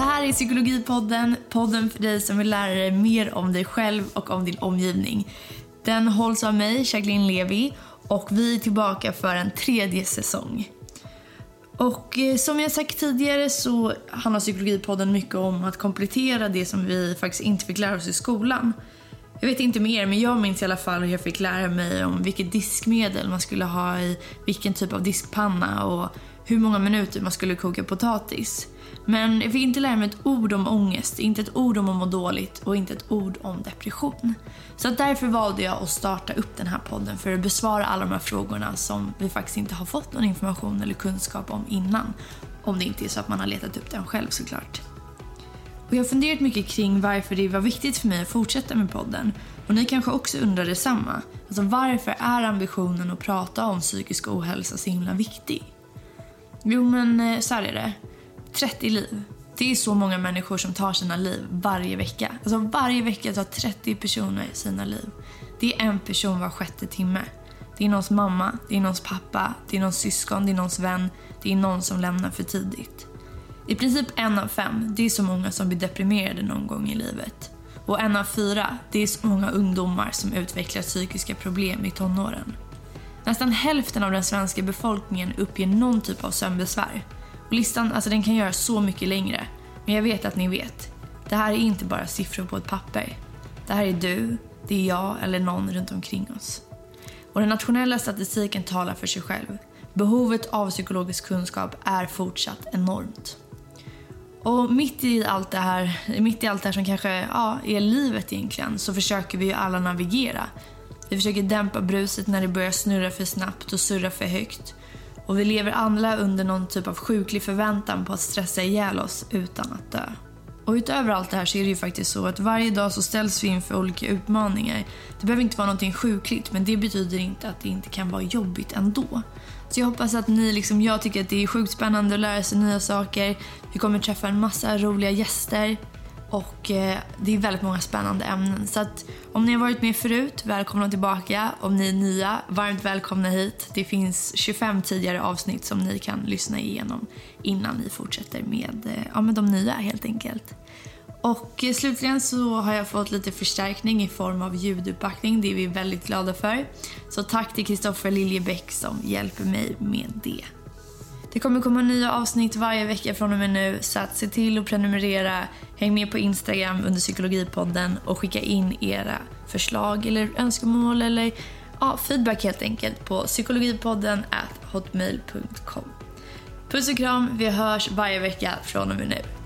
Det här är Psykologipodden, podden för dig som vill lära dig mer om dig själv och om din omgivning. Den hålls av mig, Jacqueline Levi, och vi är tillbaka för en tredje säsong. Och eh, som jag sagt tidigare så handlar Psykologipodden mycket om att komplettera det som vi faktiskt inte fick lära oss i skolan. Jag vet inte mer, men jag minns i alla fall hur jag fick lära mig om vilket diskmedel man skulle ha i vilken typ av diskpanna och hur många minuter man skulle koka potatis. Men jag fick inte lära mig ett ord om ångest, inte ett ord om att må dåligt och inte ett ord om depression. Så därför valde jag att starta upp den här podden för att besvara alla de här frågorna som vi faktiskt inte har fått någon information eller kunskap om innan. Om det inte är så att man har letat upp den själv såklart. Och jag har funderat mycket kring varför det var viktigt för mig att fortsätta med podden. Och ni kanske också undrar detsamma. Alltså varför är ambitionen att prata om psykisk ohälsa så himla viktig? Jo men eh, så här är det. 30 liv. Det är så många människor som tar sina liv varje vecka. Alltså varje vecka tar 30 personer sina liv. Det är en person var sjätte timme. Det är någons mamma, det är någons pappa, det är någons syskon, det är någons vän, det är någon som lämnar för tidigt. I princip en av fem, det är så många som blir deprimerade någon gång i livet. Och en av fyra, det är så många ungdomar som utvecklar psykiska problem i tonåren. Nästan hälften av den svenska befolkningen uppger någon typ av sömnbesvär. Och listan alltså den kan göras så mycket längre. Men jag vet att ni vet. Det här är inte bara siffror på ett papper. Det här är du, det är jag eller någon runt omkring oss. Och den nationella statistiken talar för sig själv. Behovet av psykologisk kunskap är fortsatt enormt. Och mitt i allt det här, mitt i allt det här som kanske ja, är livet egentligen, så försöker vi ju alla navigera. Vi försöker dämpa bruset när det börjar snurra för snabbt och surra för högt. Och vi lever alla under någon typ av sjuklig förväntan på att stressa ihjäl oss utan att dö. Och utöver allt det här så är det ju faktiskt så att varje dag så ställs vi inför olika utmaningar. Det behöver inte vara någonting sjukligt men det betyder inte att det inte kan vara jobbigt ändå. Så jag hoppas att ni liksom jag tycker att det är sjukt spännande att lära sig nya saker. Vi kommer träffa en massa roliga gäster. Och eh, det är väldigt många spännande ämnen. Så att om ni har varit med förut, välkomna tillbaka. Om ni är nya, varmt välkomna hit. Det finns 25 tidigare avsnitt som ni kan lyssna igenom innan ni fortsätter med, eh, ja, med de nya helt enkelt. Och eh, slutligen så har jag fått lite förstärkning i form av ljuduppbackning. Det är vi väldigt glada för. Så tack till Kristoffer Liljebäck som hjälper mig med det. Det kommer komma nya avsnitt varje vecka från och med nu så att se till att prenumerera, häng med på Instagram under psykologipodden och skicka in era förslag eller önskemål eller ja, feedback helt enkelt på psykologipodden hotmail.com. Puss och kram, vi hörs varje vecka från och med nu.